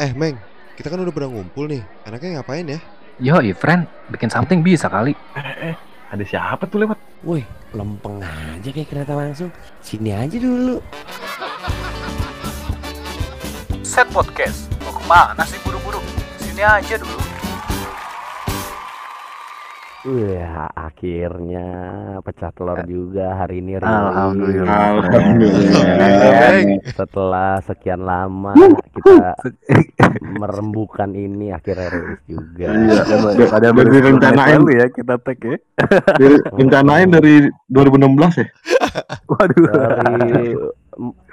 Eh, Meng, kita kan udah pernah ngumpul nih. Enaknya ngapain ya? Yo, friend, bikin something bisa kali. Eh, eh, ada siapa tuh lewat? Woi, lempeng aja kayak kereta langsung. Sini aja dulu. Set podcast. Mau ke mana sih buru-buru? Sini aja dulu. Wah, akhirnya pecah telur juga hari ini. Alhamdulillah. Meng. Setelah sekian lama kita merembukan ini akhirnya rilis juga. Iya, Ada Udah direncanain. ya kita tag ya. Rencanain dari 2016 ya? Waduh. Dari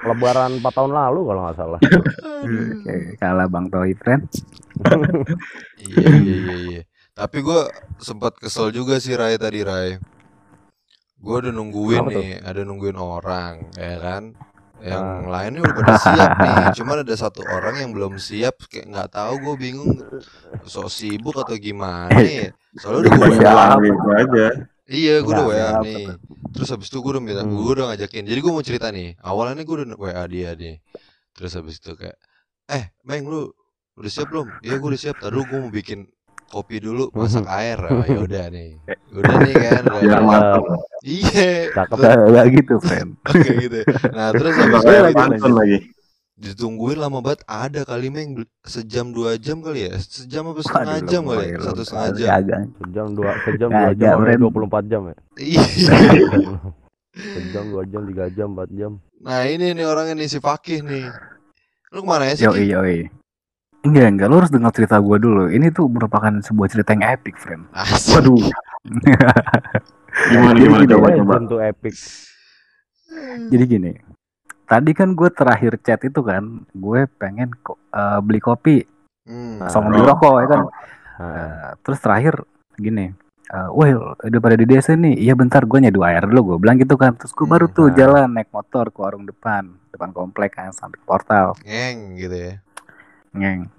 lebaran 4 tahun lalu kalau nggak salah. Oke, kalah Bang friend. Iya, iya, iya, iya. Tapi gue sempat kesel juga sih Rai tadi Rai. Gue udah nungguin Kenapa tuh? nih, ada nungguin orang, ya kan? Yang lainnya udah pada siap nih. Cuman ada satu orang yang belum siap, kayak nggak tahu gue bingung, sok sibuk atau gimana ya. Soalnya udah gue. Gitu aja. Iya, gue udah WA nih. Terus habis itu gue udah minta, Hmm. gue udah ngajakin. Jadi gue mau cerita nih. Awalnya gue udah WA dia nih. Terus habis itu kayak, eh, Meng lu udah siap belum? Iya, gue udah siap. Tadi gue mau bikin kopi dulu, masak air. Oh, ya udah nih. Udah nih kan. matang. Iya. Cakep. Enggak gitu, friend. Oke gitu. Nah terus habis Bakal itu lagi. ditungguin lama banget. Ada kali Meng sejam dua jam kali ya? Sejam apa setengah jam kali? ya? Satu setengah jam. Sejam dua sejam dua jam sampai Ren. 24 jam ya. Iya. Sejam dua jam tiga jam empat jam. Nah ini nih orangnya nih si Fakih nih. Lu ke mana ya sih? Yoi, Ki? yoi. Enggak, enggak. Lu harus dengar cerita gua dulu. Ini tuh merupakan sebuah cerita yang epic, friend. Asik. Waduh. Gimana gimana Jadi coba legend coba. tuh epic. Jadi gini. Tadi kan gue terakhir chat itu kan, gue pengen ko- eh, beli kopi Hmm. sama beli rokok ya kan. Eh, terus terakhir gini, eh, Well, udah pada di desa nih. Iya bentar, gue nyeduh air dulu. Gue bilang gitu kan. Terus gue baru Hmm, tuh nah. jalan naik motor ke warung depan, depan komplek kan sampai ke portal. Ngeng gitu ya. Ngeng.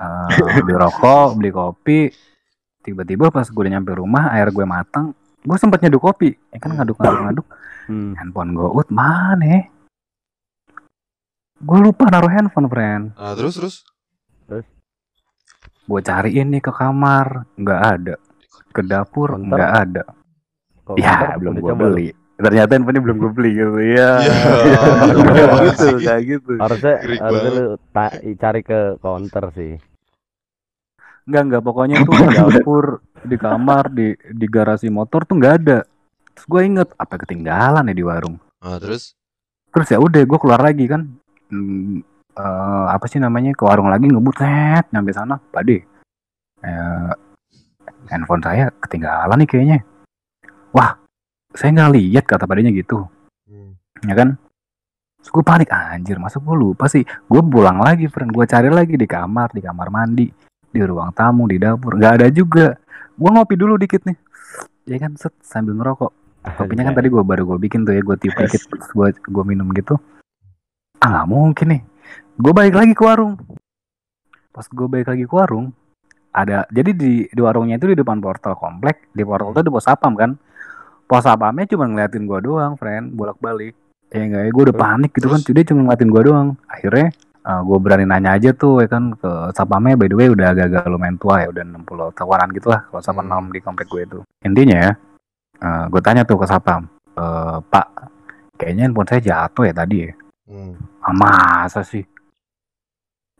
Eh, beli rokok, beli kopi. Tiba-tiba pas gue udah nyampe rumah, air gue matang. Gue sempet nyeduh kopi. Ya kan Hmm. ngaduk-ngaduk-ngaduk. hmm. Handphone gue, ut mana ya? Gue lupa naruh handphone, friend. Nah terus terus. Gue cariin nih ke kamar, nggak ada. Ke dapur, Konter? nggak ada. Kalau Ya, belum gue lu. beli. Ternyata handphonenya belum gue beli gitu. Ya, apa gitu, kayak gitu. Harusnya Krik harusnya banget. lu cari ke counter sih. Enggak, enggak. Pokoknya tuh di dapur, di kamar, di di garasi motor tuh nggak ada. Terus gue inget, apa ketinggalan ya di warung. Nah terus. Terus ya udah, gue keluar lagi kan. Hmm, eh, apa sih namanya ke warung lagi ngebut net nyampe sana pade eh, handphone saya ketinggalan nih kayaknya wah saya nggak lihat kata padanya gitu Hmm. ya kan Terus gue panik anjir masa gue lupa sih gue pulang lagi friend gue cari lagi di kamar di kamar mandi di ruang tamu di dapur. Nggak ada juga. Gue ngopi dulu dikit nih. Ya kan set sambil ngerokok. Kopinya kan tadi gue baru gue bikin tuh ya gue tiup dikit gue gue minum gitu. Ah nggak mungkin nih. Gue balik lagi ke warung. Pas gue balik lagi ke warung ada jadi di di warungnya itu di depan portal komplek. Di portal itu ada pos sapam kan. Pos sapamnya cuma ngeliatin gue doang friend. Bolak balik ya enggak ya? Gue udah panik gitu kan. Dia cuma ngeliatin gue doang. Akhirnya gue berani nanya aja tuh ya kan ke sapamnya by the way udah agak-agak lumayan tua ya udah 60 tahunan gitu lah kalau sapam Hmm. di komplek gue itu intinya ya gue tanya tuh ke sapam "Eh, pak kayaknya handphone saya jatuh ya tadi ya Hmm. ah, masa sih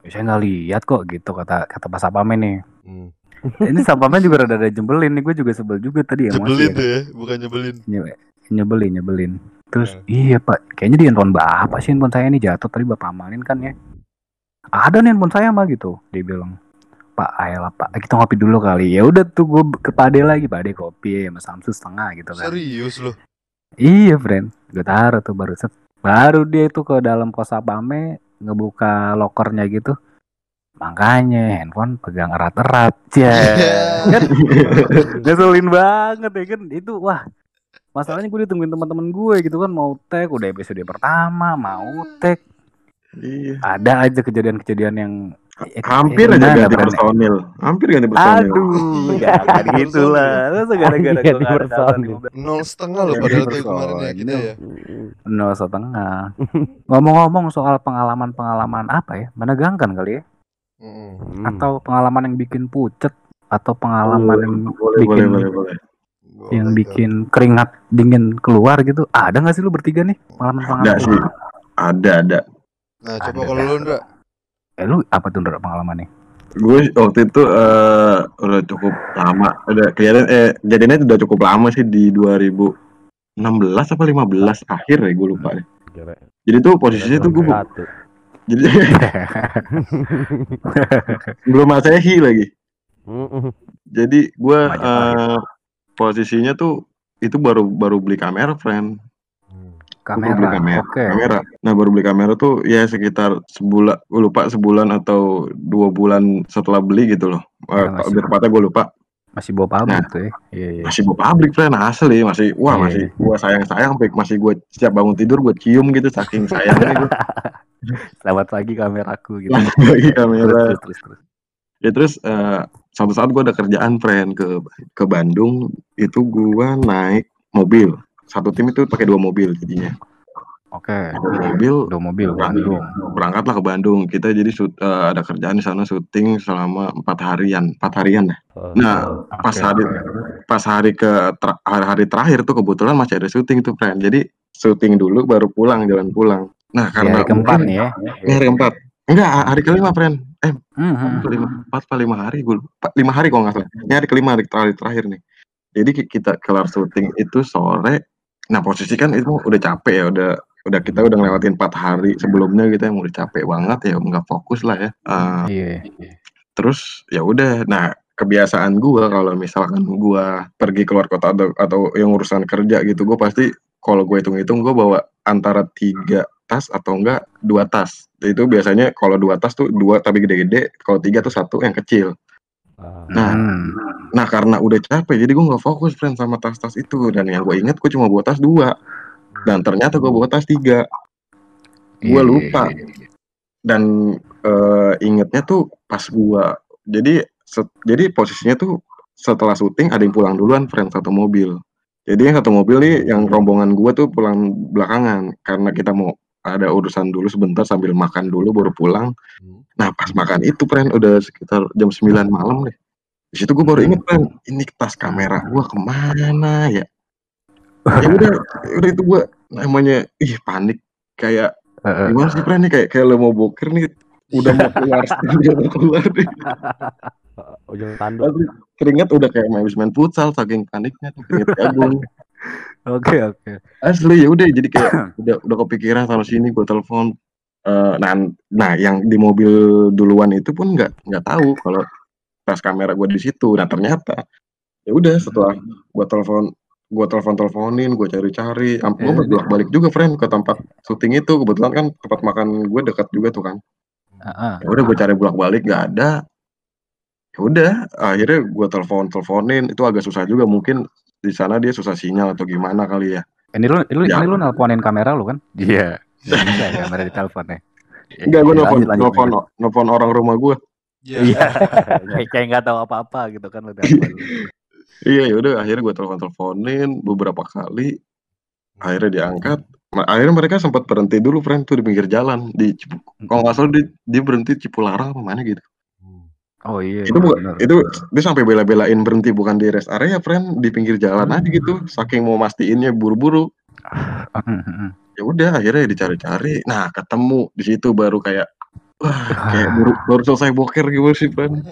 "Ya, saya nggak lihat kok gitu kata kata pas sapamnya nih Hmm. ini sapamnya juga rada ada jembelin nih gue juga sebel juga tadi emosi Nyebelin ya tuh ya, bukan nyebelin. Nye- nyebelin nyebelin terus Hmm. iya pak kayaknya di handphone bapak sih handphone saya ini jatuh tadi bapak amalin kan ya ada nih handphone saya mah gitu. Dia bilang pak ayolah pak. Kita ngopi dulu kali. Ya udah tuh gue ke pade lagi. Pade kopi sama samsu setengah gitu kan. Serius loh. iya friend. Gue taruh tuh baru set. Baru dia itu ke dalam kos sapame ngebuka lokernya gitu. Makanya handphone pegang erat-erat ya kan ngeselin banget ya kan. Itu wah masalahnya gue ditungguin teman-teman gue gitu kan. Mau tag udah episode pertama mau tag Iya. ada aja kejadian-kejadian yang eh, Hampir eh, aja ganti personil. Hampir ganti personil. aduh jangan gitu lah Masa gara-gara Ganti nggak ada personil. Nol setengah loh Ya, padahal tuh personil. kemarin ya kita ya. nol setengah ngomong-ngomong soal pengalaman-pengalaman apa ya menegangkan kali ya. Hmm. atau pengalaman yang bikin pucet atau pengalaman yang boleh, bikin boleh, boleh, boleh. Yang bikin keringat dingin keluar gitu ada nggak sih lu bertiga nih pengalaman Ada sih. Ada, ada. Nah, coba Ada kalau dah. lu Ndra. eh lu apa tuh Ndra, pengalamannya Gue waktu itu eh, udah cukup lama. Udah kelihatan eh jadinya udah cukup lama sih di 2016 apa 15 akhir ya gue lupa deh. Kira- Jadi tuh posisinya tuh gue satu. jadi belum masehi lagi. Jadi gue Majapahit. eh, posisinya tuh itu baru baru beli kamera, friend. Gua baru beli kamera kamera. oke kamera. Nah baru beli kamera tuh ya sekitar sebulan, gue lupa sebulan atau dua bulan setelah beli gitu loh. Masih. lebih tepatnya gue lupa. masih bawa pabrik tuh ya iya iya Masih gue pabrik friend asli masih wah Iya. masih gue sayang sayang masih gue setiap bangun tidur gue cium gitu saking sayangnya gue selamat pagi kameraku gitu lagi terus kamera. terus terus, terus. Ya terus eh, suatu saat gue ada kerjaan friend ke ke Bandung itu gue naik mobil satu tim itu pakai dua mobil jadinya. Oke. Dua mobil dua mobil Bandung. berangkatlah ke Bandung. Kita jadi shoot- eh, ada kerjaan di sana syuting selama empat harian empat harian dah Oh, nah pas Oke, hari pas hari ke ter- hari, hari terakhir tuh kebetulan masih ada syuting tuh friend. Jadi syuting dulu baru pulang jalan pulang. Nah karena hari keempat mungkin- ya? Hari keempat. Enggak hari kelima friend. Eh Mhm. kelima empat apa lima hari? Gue lupa. Lima hari kalau nggak salah. Ini hari kelima hari terakhir terakhir nih. Jadi ki- kita kelar syuting itu sore nah posisi kan itu udah capek ya udah udah kita udah ngelewatin empat hari sebelumnya kita yang udah capek banget ya nggak fokus lah ya. Eh, iya terus ya udah nah kebiasaan gua kalau misalkan gua pergi keluar kota atau, atau yang urusan kerja gitu gua pasti kalau gue hitung-hitung gua bawa antara tiga tas atau enggak dua tas. Itu biasanya kalau dua tas tuh dua tapi gede-gede kalau tiga tuh satu yang kecil. Nah, Hmm. nah karena udah capek jadi gue nggak fokus friend sama tas-tas itu. Dan yang gue inget gue cuma bawa tas dua. Dan ternyata gue bawa tas tiga. Gue Iya, lupa. iya, iya. dan eh, ingetnya tuh pas gua jadi set- jadi posisinya tuh setelah syuting ada yang pulang duluan friend satu mobil. Jadi yang satu mobil nih yang rombongan gua tuh pulang belakangan karena kita mau ada urusan dulu sebentar sambil makan dulu baru pulang. Hmm. nah pas makan itu friend udah sekitar jam 9 malam deh di situ gua baru inget friend ini tas kamera gua ke mana ya? Ya udah ya udah itu gua namanya ih panik. Kayak gimana sih friend nih? Kayak kayak lo mau boker nih udah mau keluar udah mau keluar nih. Ujung tanduk. Keringet udah kayak main main futsal saking paniknya tuh keringet jagung oke oke. Asli ya udah jadi kayak udah udah kepikiran sama sini gue telepon Eh, nah nah yang di mobil duluan itu pun nggak nggak tahu kalau tas kamera gue di situ. Nah ternyata ya udah setelah gue telepon gue telepon teleponin gue cari cari sampai gue Eh. bolak balik juga friend ke tempat syuting itu. Kebetulan kan tempat makan gue dekat juga tuh kan. Heeh. ya udah gue cari bolak balik nggak ada. Ya udah akhirnya gue telepon teleponin. Itu agak susah juga mungkin di sana dia susah sinyal atau gimana kali ya ini lu lu Ya. ini lu nelponin kamera lu kan iya bisa ya, kamera di telepon ya enggak gue nelfon nelfon nelfon orang rumah gue Iya. Iya. kayak kayak nggak tahu apa-apa gitu kan lu telepon. iya ya udah akhirnya gue telepon teleponin beberapa kali akhirnya diangkat akhirnya mereka sempat berhenti dulu friend tuh di pinggir jalan di Cipu- kalau nggak salah dia, dia berhenti di Cipularang apa mana gitu. Oh iya itu bukan bener. itu dia sampai bela-belain berhenti bukan di rest area friend di pinggir jalan aja gitu saking mau mastiinnya buru-buru Hmm, hmm, hmm. ya udah akhirnya dicari-cari nah ketemu di situ baru kayak wah kayak baru, baru selesai boker gitu sih friend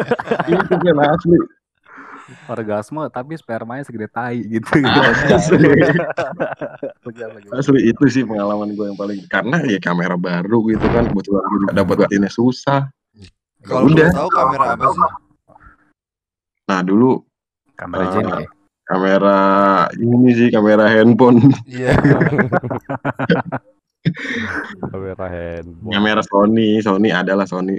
itu kan asli orgasme tapi spermanya segede tai gitu Asli. Legal, legal. asli itu sih pengalaman gue yang paling karena ya kamera baru gitu kan kebetulan gue juga dapetinnya susah Kalau Udah. tahu kamera apa sih? nah dulu kamera Ah. Jenny ya? kamera ini sih kamera handphone Iya. kamera handphone kamera Sony Sony adalah Sony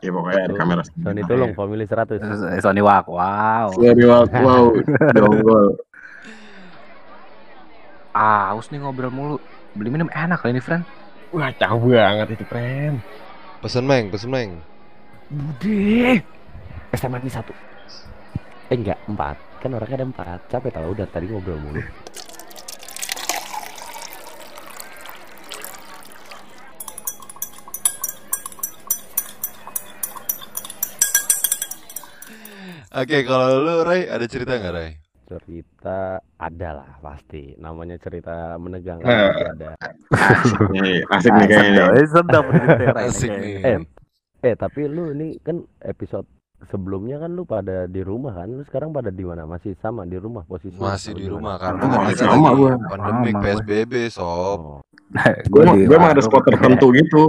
ya pokoknya ada kamera Sony tolong family 100 Eh, Sony Wak wow Sony wow, wow jonggol aus nih ngobrol mulu beli minum enak kali ini friend wah jauh banget itu friend Pesen meng, pesen meng. Bude SMA ini satu. Eh enggak empat. Kan orangnya ada empat. Capek tau udah tadi ngobrol mulu. Oke, kalau lu Ray ada cerita nggak Ray? cerita ada lah pasti. Namanya cerita menegangkan pasti ada. Asik nih, asik nih kayaknya. Eh, sedap Asik nih. eh eh tapi lu ini kan episode sebelumnya kan lu pada di rumah kan lu sekarang pada di mana masih sama di rumah posisi Masih di rumah karena kan kita sama lagi gua. gua. PSBB sob. oh, Gue gue mah ada warung. spot tertentu gitu.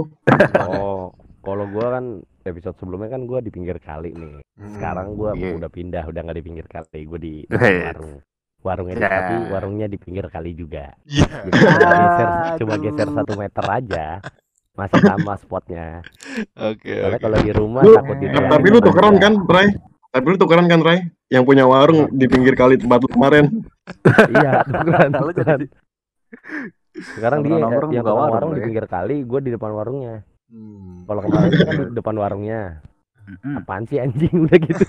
oh kalau gua kan episode sebelumnya kan gua di pinggir kali nih Hmm. sekarang gua Iya. udah pindah udah nggak di pinggir kali gua di, warung warungnya Ya. tapi warungnya di pinggir kali juga Iya. Jadi cuma geser cuma Aduh. geser satu meter aja masih sama spotnya Oke, soalnya oke. kalau di rumah Lu- takut di Tapi lu tukeran kan, Ray? Tapi lu tukeran kan, Ray? Yang punya warung di pinggir kali tempat lu kemarin. iya tukeran, Lu jadi- sekarang dia Nongkrong yang buka tukang warung warung lu di ya. pinggir kali gue di depan warungnya Hmm. kalau kemarin kan di depan warungnya apaan sih anjing udah gitu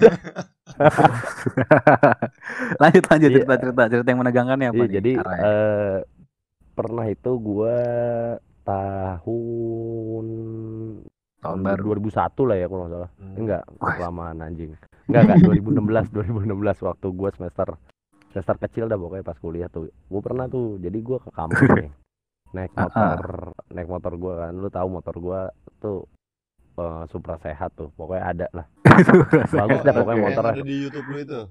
lanjut lanjut Iya. cerita cerita cerita yang menegangkannya apa Iya, nih? jadi eh, pernah itu gua tahun tahun baru. 2001 lah ya kalau nggak salah. Hmm. enggak kelamaan anjing. Enggak enggak 2016 2016 waktu gua semester semester kecil dah pokoknya pas kuliah tuh. Gua pernah tuh jadi gua ke kampus nih. Naik Ah, ah. motor naik motor gua kan. Lu tahu motor gua tuh eh, Supra sehat tuh. Pokoknya ada lah. Bagus dah pokoknya ada di YouTube lu itu.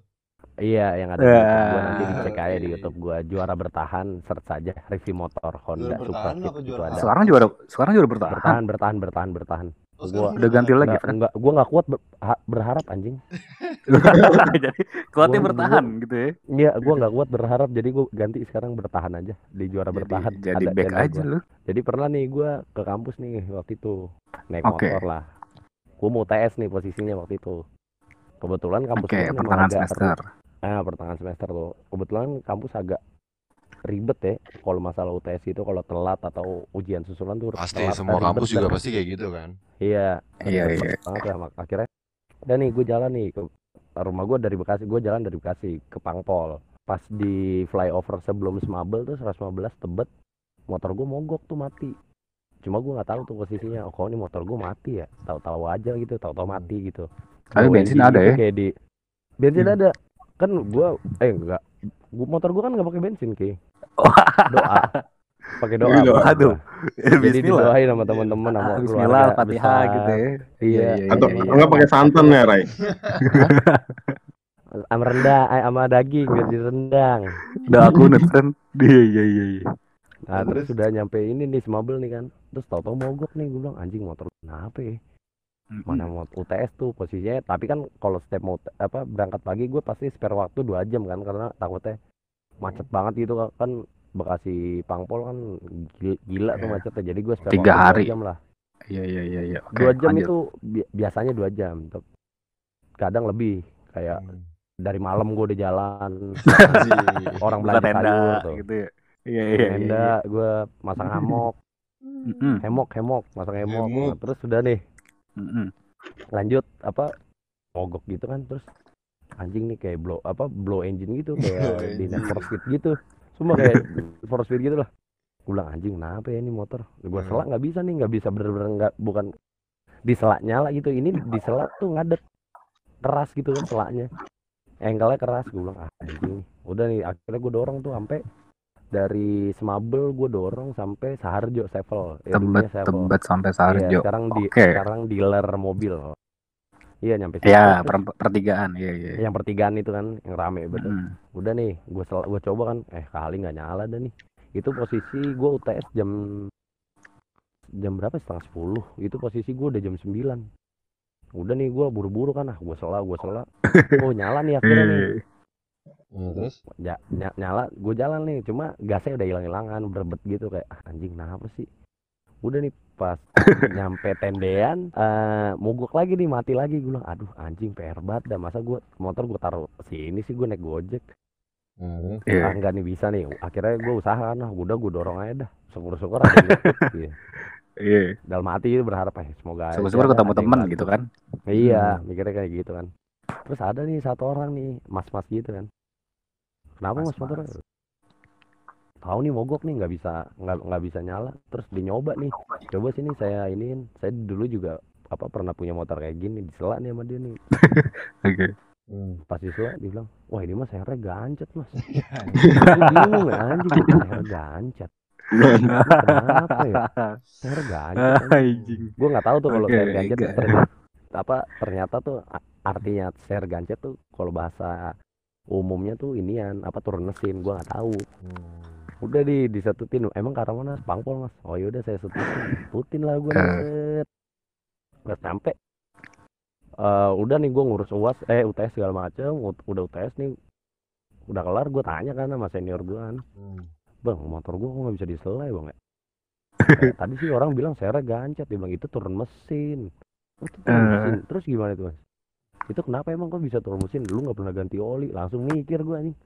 Iya yang ada di YouTube gua nanti dicek aja di oke. YouTube gua juara bertahan search saja review motor Honda Supra Fit itu ada sekarang juara sekarang juara bertahan bertahan bertahan bertahan bertahan Oh, Gua- udah ganti lagi Nggak, Fran enggak, gua nggak kuat ber- ha- berharap anjing. jadi kuatnya Gua- bertahan gitu ya Iya, gua nggak kuat berharap, jadi gua ganti sekarang bertahan aja di juara bertahan. jadi, jadi Ada back aja gua. lu Jadi pernah nih gua ke kampus nih waktu itu naik Oke. motor lah. Gua mau TS nih posisinya waktu itu. Kebetulan kampus gua memang pertengahan agak semester ri- Ah, pertengahan semester tuh. Kebetulan kampus agak ribet ya kalau masalah UTS itu kalau telat atau ujian susulan tuh Pasti telat, semua ribet kampus juga pasti kayak gitu kan. Iya, Iya, iya. lah akhirnya. Dan nih gue jalan nih ke rumah gue dari Bekasi, gue jalan dari Bekasi ke Pangpol. Pas di flyover sebelum Semabel tuh 115 Tebet, motor gue mogok tuh mati. Cuma gue nggak tahu tuh posisinya. Oh, kok ini motor gue mati ya? Tahu-tahu aja gitu, tahu-tahu mati gitu. Tapi bensin ada ya? Kayak di bensin Hmm. ada. Kan gue eh enggak. Gua, motor gue kan nggak pakai bensin ki. Oh. Doa. Pakai doa. Iya, gua. aduh. Jadi Bismillah didoain sama teman-teman sama keluarga Bismillah Al-Fatihah besar. gitu ya Iya. Atau iya, iya. enggak pakai santan ya, Ray? sama rendang eh, sama daging biar direndang udah aku neten iya iya iya iya nah terus sudah nyampe ini nih semabel nih kan terus tau-tau mogok nih gue bilang anjing motor kenapa ya mana mau UTS tuh posisinya tapi kan kalau setiap mau apa berangkat pagi gue pasti spare waktu dua jam kan karena takutnya macet banget gitu kan Bekasi Pangpol kan gila, gila tuh Iya. macetnya jadi gue spare Tiga waktu dua hari. jam lah. Iya iya iya iya. Dua jam lanjut. itu bi- biasanya dua jam kadang lebih kayak dari malam gue udah jalan orang belanja tenda sayur tuh. gitu ya. Iya iya iya, tenda iya. gue masang hamok. Mm-mm, hemok hemok masang hemok. Hemok. Nah, terus sudah nih lanjut apa mogok gitu kan terus anjing nih kayak blow apa blow engine gitu kayak di. Need for Speed gitu. Semua kayak for speed gitu lah. Gue bilang anjing kenapa ya ini motor? Gue Hmm. selak nggak bisa nih nggak bisa bener-bener nggak bukan di selak nyala gitu. Ini di selak tuh ngadet keras gitu kan selaknya. Engkelnya keras. Gue bilang ah anjing. Udah nih akhirnya gue dorong tuh sampai dari Semabel gue dorong sampai Saharjo Sevel ya, tebet Sevel. tebet sampai Iya, Sarjo sekarang di sekarang dealer mobil. Iya nyampe situ. ya per- pertigaan iya iya yang pertigaan itu kan yang rame betul. Mm-mm. Udah nih, gue gue coba kan, eh kali nggak nyala dah nih. Itu posisi gue UTS jam jam berapa? Setengah sepuluh. Itu posisi gue udah jam 9 Udah nih gue buru-buru kan, ah gue sela, gue sela. Oh nyala nih akhirnya nih. Nah, terus Ya, ny- nyala, gue jalan nih. Cuma gasnya udah hilang-hilangan, berbet gitu kayak ah, anjing kenapa sih? Udah nih pas nyampe tendean eh mogok lagi nih mati lagi gue bilang aduh anjing PR banget dah masa gue motor gue taruh sini sih gue naik gojek Nah, terus? iya. ah enggak nih bisa nih akhirnya gue usaha kan ah udah gue dorong aja dah syukur-syukur ada yang ikut gitu. iya dalam hati itu berharap eh semoga aja syukur-syukur ada- ketemu temen gitu kan iya Hmm. mikirnya kayak gitu kan terus ada nih satu orang nih mas-mas gitu kan kenapa mas, Mas-mas. motor tahu nih mogok nih nggak bisa nggak nggak bisa nyala. Terus dinyoba nih. Coba sini saya iniin. Saya dulu juga apa pernah punya motor kayak gini disela nih sama dia nih. Oke. Hmm. pas siswa dia bilang wah ini mas sernya gancet mas. Gue bingung ya anjing ser gancet. Kenapa ya? Ser gancet Anjing. gue nggak tahu tuh kalau ser gancet ternyata apa ternyata tuh artinya ser gancet tuh kalau bahasa umumnya tuh inian apa turun mesin gue nggak tahu. Hmm. udah di disetutin. Emang ke arah mana pangpol mas. Oh yaudah saya setutin. Setutin lah gue Eh. set. Nggak sampai Eh, udah nih gue ngurus uas eh UTS segala macem. Udah UTS nih. Udah kelar gue tanya kan sama senior gue kan. Hmm. bang motor gue kok nggak bisa diselai bang ya? "Eh, tadi sih orang bilang saya gancet. Dia bilang itu turun mesin. Oh, itu turun Eh. mesin. Terus gimana tuh mas itu kenapa emang kok bisa turun mesin lu nggak pernah ganti oli langsung mikir gue nih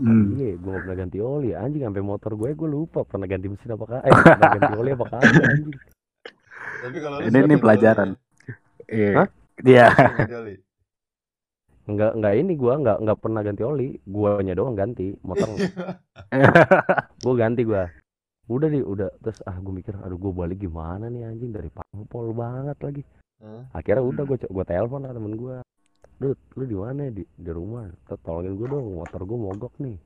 Hmm. Iya, gue gak pernah ganti oli anjing sampai motor gue gue lupa pernah ganti mesin apa kagak. Eh, pernah ganti oli apa kagak anjing. Tapi kalau Ini nih pelajaran. Iya. Iya. ya? Enggak enggak ini gua enggak enggak pernah ganti oli. Guanya doang ganti. Motor gue ganti gua. Udah nih, udah terus ah gue mikir aduh gue balik gimana nih anjing dari Pangpol banget lagi. Hah? Akhirnya udah gue gue telepon lah temen gue. Dut, lu di mana di di rumah? Tolongin gue dong, motor gue mogok nih.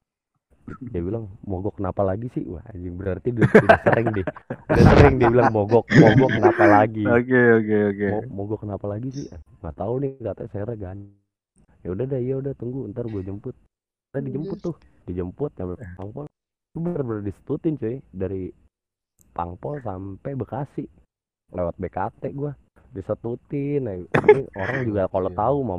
Dia bilang mogok kenapa lagi sih? Wah anjing berarti dia udah sering deh. Udah sering dia bilang mogok, mogok kenapa lagi? Oke oke oke. Mo- mogok kenapa lagi sih nggak tahu nih katanya saya gan ya udah deh ya udah tunggu ntar gue jemput Ntar dijemput tuh dijemput sampai Pangpol itu bener-bener disetutin cuy dari Pangpol sampai Bekasi lewat BKT gue disetutin nah, ini orang juga kalau Iya. tahu mau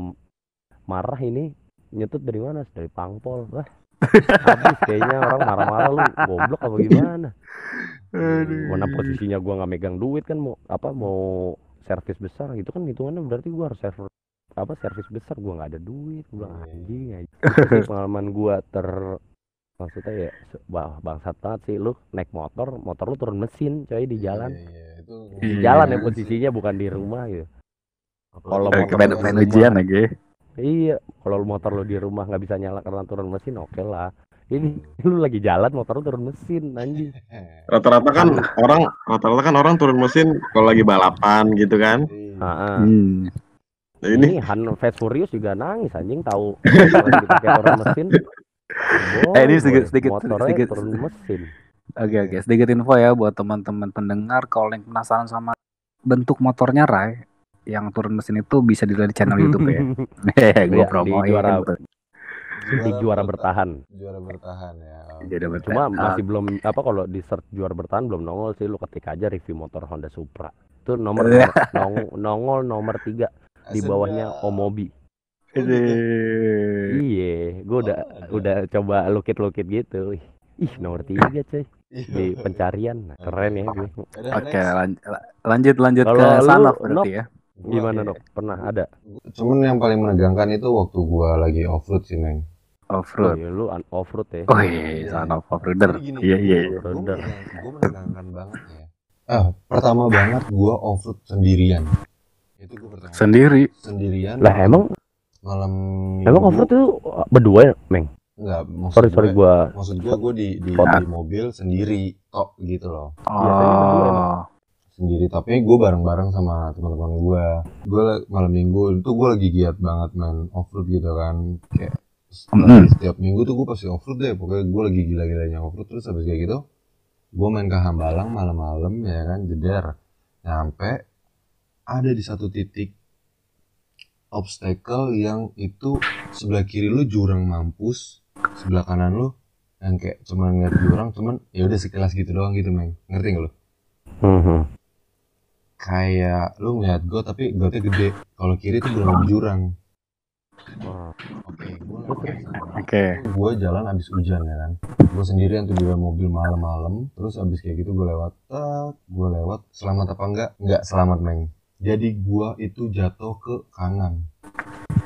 marah ini nyetut dari mana? Dari Pangpol. Lah habis kayaknya orang marah-marah lu goblok apa gimana? Mana posisinya gua nggak megang duit kan mau apa mau servis besar itu kan hitungannya berarti gua harus server apa servis besar. Gua nggak ada duit. Gua Iya. anjing aja sih pengalaman gua ter maksudnya ya wah bangsat banget sih. Lu naik motor motor lu turun mesin coy di jalan. Iya, iya, itu di Iya. jalan ya posisinya bukan di rumah gitu Apalagi Kalau motor Main main ujian lagi. iya kalau motor lu di rumah nggak bisa nyala karena turun mesin oke lah ini lu lagi jalan motor lu turun mesin anjing Rata-rata kan orang rata-rata kan orang turun mesin kalau lagi balapan gitu kan. Iya. Ah. Hmm. Nah, ini ini Han Fast Furious juga nangis anjing tahu lagi dipakai turun mesin Eh, ini Boy, sedikit- boy. sedikit- motornya sedikit- turun mesin Oke oke. Sedikit info ya buat teman-teman pendengar kalau yang penasaran sama bentuk motornya Rai yang turun mesin itu bisa dilihat di channel YouTube ya. Hehe, gue Iya, di juara- tuh. di juara bertahan Juara bertahan ya. Jadi betul. cuma masih belum apa kalau di search juara bertahan belum nongol sih lu ketik aja review motor Honda Supra itu nomor Iya. nong- nongol nomor tiga di bawahnya Omobi iya gue udah Oh, udah coba lukit-lukit gitu Ih, nomor tiga cuy Iya. Di pencarian Nah, keren ya gue Oke, lan- lanjut lanjut Kalau ke Nok, berarti ya. Gimana Iya. dok pernah ada Cuman yang paling menegangkan itu waktu gua lagi off road sih, Neng. oh, Off-road. iya, lu un- off road ya Oh iya, Sanof off-roader. Jadi gini, Iya iya. iya. Gue Roder. menegangkan banget ya. Ah, pertama banget gua off road sendirian. Itu gua pertama. Sendiri. sendirian. lah emang malam emang off road itu berdua ya meng Enggak, maksud sorry sorry gue, gua maksud gua gua di di, di mobil sendiri tok gitu loh. Biasanya berdua emang. Oh. Sendiri tapi gue bareng-bareng sama teman-teman gua. Gua la- malam minggu itu gua lagi giat banget main off road gitu kan. Kayak Mm. setiap minggu tuh gue pasti off road deh pokoknya gue lagi gila-gilanya off road terus habis kayak gitu gue main ke Hambalang malam-malam ya kan jeder nyampe ada di satu titik obstacle yang itu sebelah kiri lu jurang mampus sebelah kanan lu yang kayak cuman ngeliat jurang cuman ya udah sekilas gitu doang gitu meng. Ngerti gak lu? Mhm. kayak lu ngeliat gue tapi gotnya gede. Kalau kiri tuh belum jurang. Wah, oke. gue Oke. gue jalan abis hujan ya kan? Gue sendirian tuh di mobil malam-malam. Terus abis kayak gitu gue lewat gue lewat. Selamat apa enggak? Enggak selamat meng. Jadi gue itu jatuh ke kanan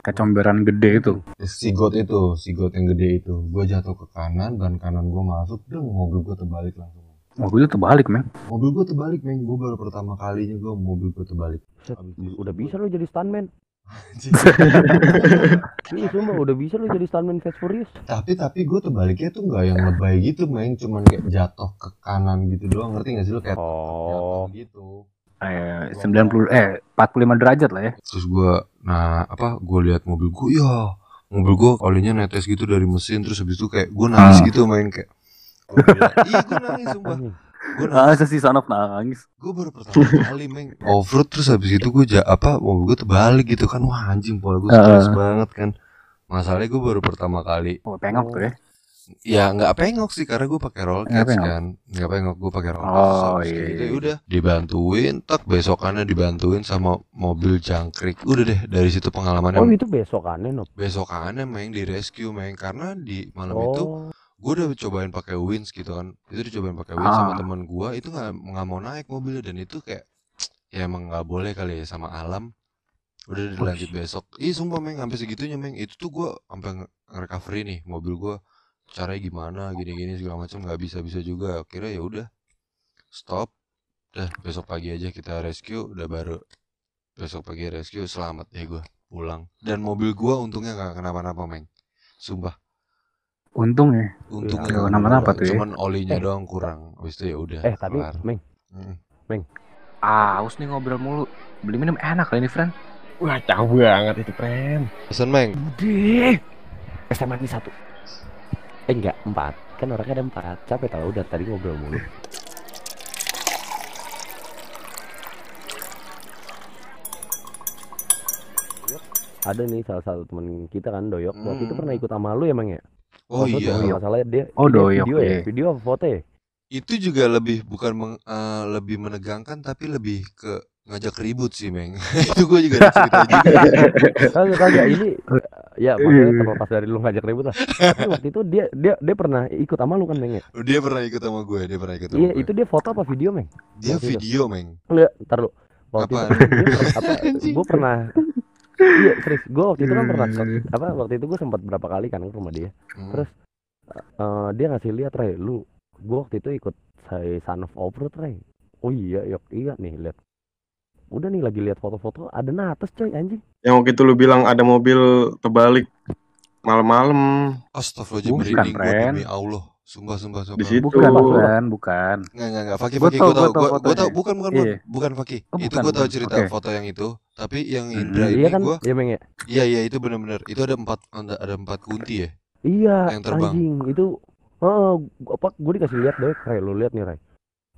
Kecomberan gede itu. si got itu si got yang gede itu. Gue jatuh ke kanan dan kanan gue masuk dong mobil gue terbalik langsung. Mobilnya terbalik, Meng. mobil gue terbalik meng gue baru pertama kalinya gue mobil gue terbalik. Udah bisa lu jadi stuntman. Iya sumpah udah bisa lu jadi stuntman Fast Furious. Tapi tapi gue terbaliknya tuh nggak yang lebay gitu meng cuman kayak jatuh ke kanan gitu doang. Ngerti gak sih lu? Kayak Oh. jatuh gitu Eh, 90 eh 45 derajat lah ya. terus gue nah apa gue lihat mobil gue ya mobil gue olinya netes gitu dari mesin terus habis itu kayak gue nangis Ah. gitu main kayak bilang, iya gue nangis sumpah gue nangis Ah, si Sanov nangis. gue baru pertama kali meng offroad terus habis itu gue ja apa mobil gue terbalik gitu kan wah anjing pola gue stres Heeh. banget kan masalahnya gue baru pertama kali Oh, pengok tuh ya. Ya nggak pengok sih karena gue pakai roll cage kan. Nggak pengok gue pakai roll Oh, cage iya, kayak gitu iya. ya udah. Dibantuin tak besokannya dibantuin sama mobil jangkrik. Udah deh dari situ pengalamannya. Oh itu besokannya Nob. besokannya meng di rescue meng karena di malam itu Oh. gue udah cobain pakai wins gitu kan. Itu dicobain pakai wins sama Ah. teman gue itu nggak nggak mau naik mobilnya. Dan itu kayak ya emang nggak boleh kali ya sama alam. Udah dilanjut besok. Ih sumpah meng sampai segitunya meng. Itu tuh gue sampai nge-recovery nih mobil gue caranya gimana gini-gini segala macam nggak bisa bisa juga akhirnya ya udah stop dah besok pagi aja kita rescue udah baru besok pagi rescue selamat ya gue pulang dan mobil gue untungnya nggak kenapa-napa meng sumpah Untung ya. Untungnya Iya, nggak kenapa-napa tuh ya. cuman olinya Eh. doang kurang. Habis itu ya udah. Eh tapi kelar. Meng, Mm. Ah, haus nih ngobrol mulu. Beli minum enak kali ini, friend. Wah, jauh banget itu, friend. Pesan Meng. Deh. SMA ini satu. Eh enggak, empat. Kan orangnya ada empat. Capek tau udah tadi ngobrol mulu. Ada nih salah satu temen kita kan Doyok. Waktu itu Hmm. pernah ikut sama lu emang ya? Oh iya. kalau salah dia. Oh, dia Doyok, Video ya? iya. Video apa foto ya? Itu juga lebih bukan meng- eh, lebih menegangkan tapi lebih ke ngajak ribut sih Meng. itu gue juga ada cerita juga. Kagak kagak ini ya maksudnya terlepas dari lu ngajak ribut lah. Tapi waktu itu dia dia dia pernah ikut sama lu kan Meng ya? Dia pernah ikut sama gue, dia pernah ikut sama Iya, gue. itu dia foto apa video Meng? Dia waktu itu. video Meng. Enggak, ntar lu. Waktu Apaan? itu dia pernah, apa gue pernah Iya, serius. Gue waktu itu kan pernah Hmm. apa waktu itu gue sempat berapa kali kan ke rumah dia. Hmm. Terus eh, dia ngasih lihat Ray, lu gue waktu itu ikut saya Son of Offroad Ray. Oh iya, yok iya nih lihat. Udah nih lagi lihat foto-foto ada natas coy anjing. Yang waktu itu lu bilang ada mobil terbalik malam-malam Astagfirullahaladzim Bukan, Ren. demi Allah. Sumpah, sumpah, sumpah. di situ. Bukan, bukan, bukan. Nggak, nggak, nggak. Faki, Gua Faki, gue tau. Gue tau, bukan, bukan, bukan. Iya. Bukan Faki. Oh, itu bukan, gue tau bukan. cerita Oke. foto yang itu. Tapi yang Hmm. Indra Iya ini kan, gue ya Meng ya. Iya iya itu benar-benar itu ada empat ada, ada empat kunti ya. Iya, Yang terbang. anjing itu oh, gua- apa gue dikasih lihat deh, Ray, lu lihat nih, Ray.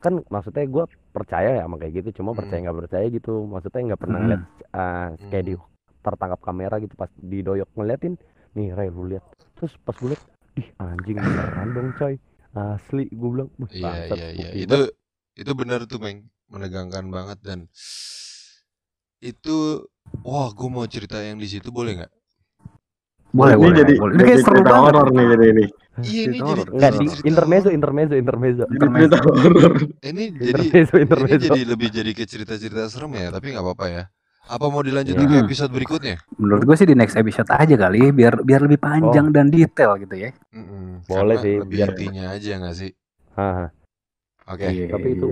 Kan maksudnya gue percaya ya sama kayak gitu, cuma Hmm. percaya nggak percaya gitu. Maksudnya nggak pernah Hmm. ngeliat ah, kayak di tertangkap kamera gitu pas didoyok ngeliatin. Nih, Ray, lu lihat. Terus pas gue lihat, ih anjing beneran dong, coy. Asli, gue bilang, "Wih, Iya iya iya itu itu benar tuh meng menegangkan banget dan itu wah gue mau cerita yang di situ boleh nggak? Boleh, ini boleh. jadi, boleh. Ini jadi kayak seru banget. horor nih jadi ini. Iya ini jadi di intermezzo, intermezzo, intermezzo. Ini jadi Intermezzo, ini jadi lebih jadi ke cerita-cerita serem ya tapi nggak apa-apa ya. Apa mau dilanjutin ke episode berikutnya? Menurut gue sih di next episode aja kali, biar biar lebih panjang dan detail gitu ya. Mm-mm, Boleh karena sih, Lebih biar- intinya aja nggak sih? Oke Iya. tapi itu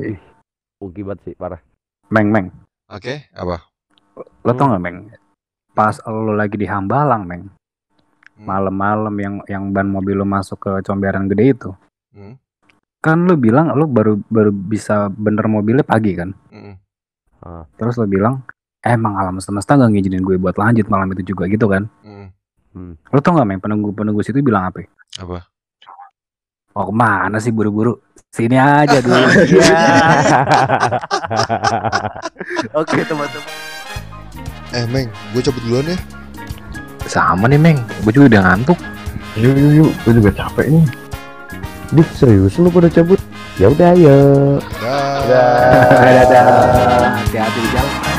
banget sih, parah. Meng, Meng. oke apa? Lo tau gak, Meng? Pas lo lagi di Hambalang, Meng. Hmm. Malam-malam yang yang ban mobil lo masuk ke comberan gede itu. Hmm. Kan lo bilang lo baru baru bisa bener mobilnya pagi kan? Mm-mm. Terus lo bilang, emang alam semesta gak ngizinin gue buat lanjut malam itu juga gitu kan? Mm. Lo tau gak, Meng? Penunggu-penunggu situ bilang apa? Apa? Oh ke mana sih buru-buru? Sini aja dulu. Iya. Oke teman-teman. Eh Meng, gue cabut duluan ya. Sama nih Meng, gue juga udah ngantuk. Yuk, yuk, yuk. Gue juga capek nih. Dih, serius lu pada cabut? Ya udah, ayo. Dah. Dadah. Hati-hati di jalan.